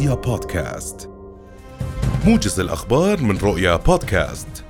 رؤيا بودكاست موجز الأخبار من رؤيا بودكاست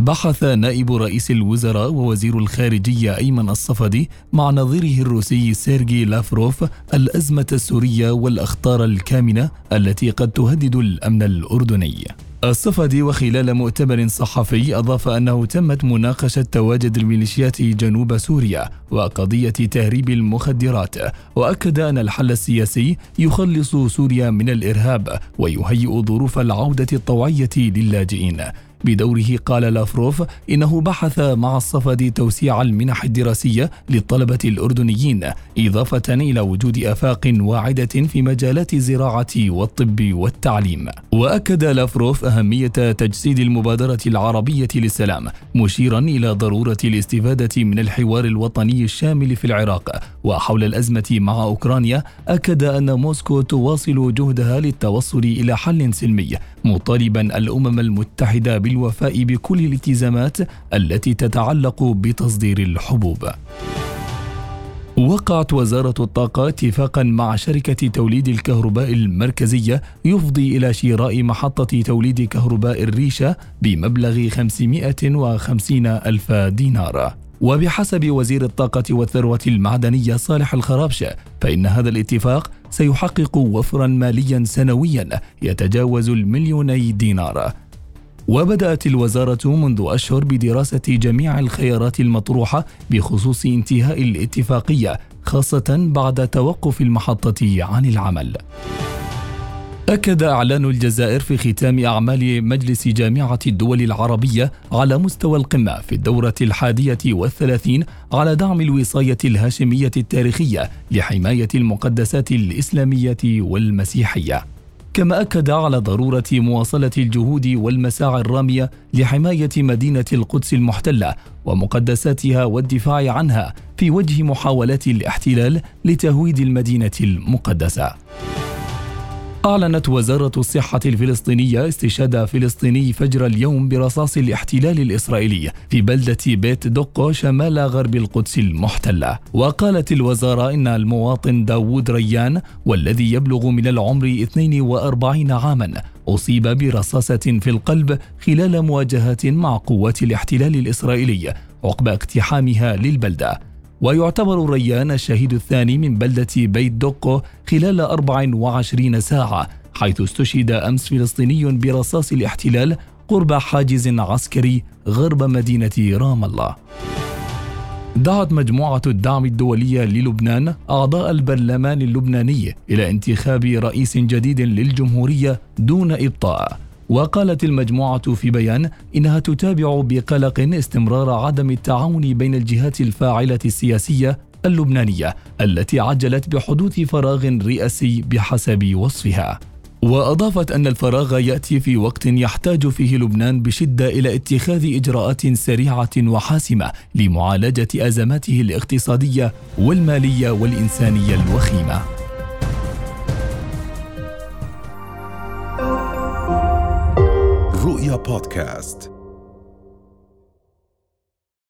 بحث نائب رئيس الوزراء ووزير الخارجية أيمن الصفدي مع نظيره الروسي سيرجي لافروف الأزمة السورية والأخطار الكامنة التي قد تهدد الأمن الأردني. الصفدي وخلال مؤتمر صحفي أضاف أنه تمت مناقشة تواجد الميليشيات جنوب سوريا وقضية تهريب المخدرات وأكد أن الحل السياسي يخلص سوريا من الإرهاب ويهيئ ظروف العودة الطوعية للاجئين. بدوره قال لافروف إنه بحث مع الصفد توسيع المنح الدراسية للطلبة الأردنيين إضافة إلى وجود آفاق واعدة في مجالات الزراعة والطب والتعليم. وأكد لافروف أهمية تجسيد المبادرة العربية للسلام مشيرا إلى ضرورة الاستفادة من الحوار الوطني الشامل في العراق. وحول الأزمة مع أوكرانيا أكد أن موسكو تواصل جهدها للتوصل إلى حل سلمي مطالبا الأمم المتحدة بالوفاء بكل الالتزامات التي تتعلق بتصدير الحبوب. وقعت وزارة الطاقة اتفاقا مع شركة توليد الكهرباء المركزية يفضي إلى شراء محطة توليد كهرباء الريشة بمبلغ 550 ألف دينار. وبحسب وزير الطاقة والثروة المعدنية صالح الخرابشة فإن هذا الاتفاق سيحقق وفرا ماليا سنويا يتجاوز المليوني دينار. وبدأت الوزارة منذ أشهر بدراسة جميع الخيارات المطروحة بخصوص انتهاء الاتفاقية خاصة بعد توقف المحطة عن العمل. أكد إعلان الجزائر في ختام أعمال مجلس جامعة الدول العربية على مستوى القمة في الدورة الحادية والثلاثين على دعم الوصاية الهاشمية التاريخية لحماية المقدسات الإسلامية والمسيحية. كما أكد على ضرورة مواصلة الجهود والمساعي الرامية لحماية مدينة القدس المحتلة ومقدساتها والدفاع عنها في وجه محاولات الاحتلال لتهويد المدينة المقدسة. أعلنت وزارة الصحة الفلسطينية استشهاد فلسطيني فجر اليوم برصاص الاحتلال الإسرائيلي في بلدة بيت دقو شمال غرب القدس المحتلة. وقالت الوزارة إن المواطن داوود ريان والذي يبلغ من العمر 42 عاما أصيب برصاصة في القلب خلال مواجهة مع قوات الاحتلال الإسرائيلي عقب اقتحامها للبلدة. ويعتبر ريان الشهيد الثاني من بلدة بيت دوكو خلال 24 ساعة حيث استشهد أمس فلسطيني برصاص الاحتلال قرب حاجز عسكري غرب مدينة رام الله. دعت مجموعة الدعم الدولية للبنان أعضاء البرلمان اللبناني إلى انتخاب رئيس جديد للجمهورية دون إبطاء. وقالت المجموعة في بيان إنها تتابع بقلق استمرار عدم التعاون بين الجهات الفاعلة السياسية اللبنانية التي عجلت بحدوث فراغ رئاسي بحسب وصفها. وأضافت أن الفراغ يأتي في وقت يحتاج فيه لبنان بشدة إلى اتخاذ إجراءات سريعة وحاسمة لمعالجة أزماته الاقتصادية والمالية والإنسانية الوخيمة. رؤيا بودكاست.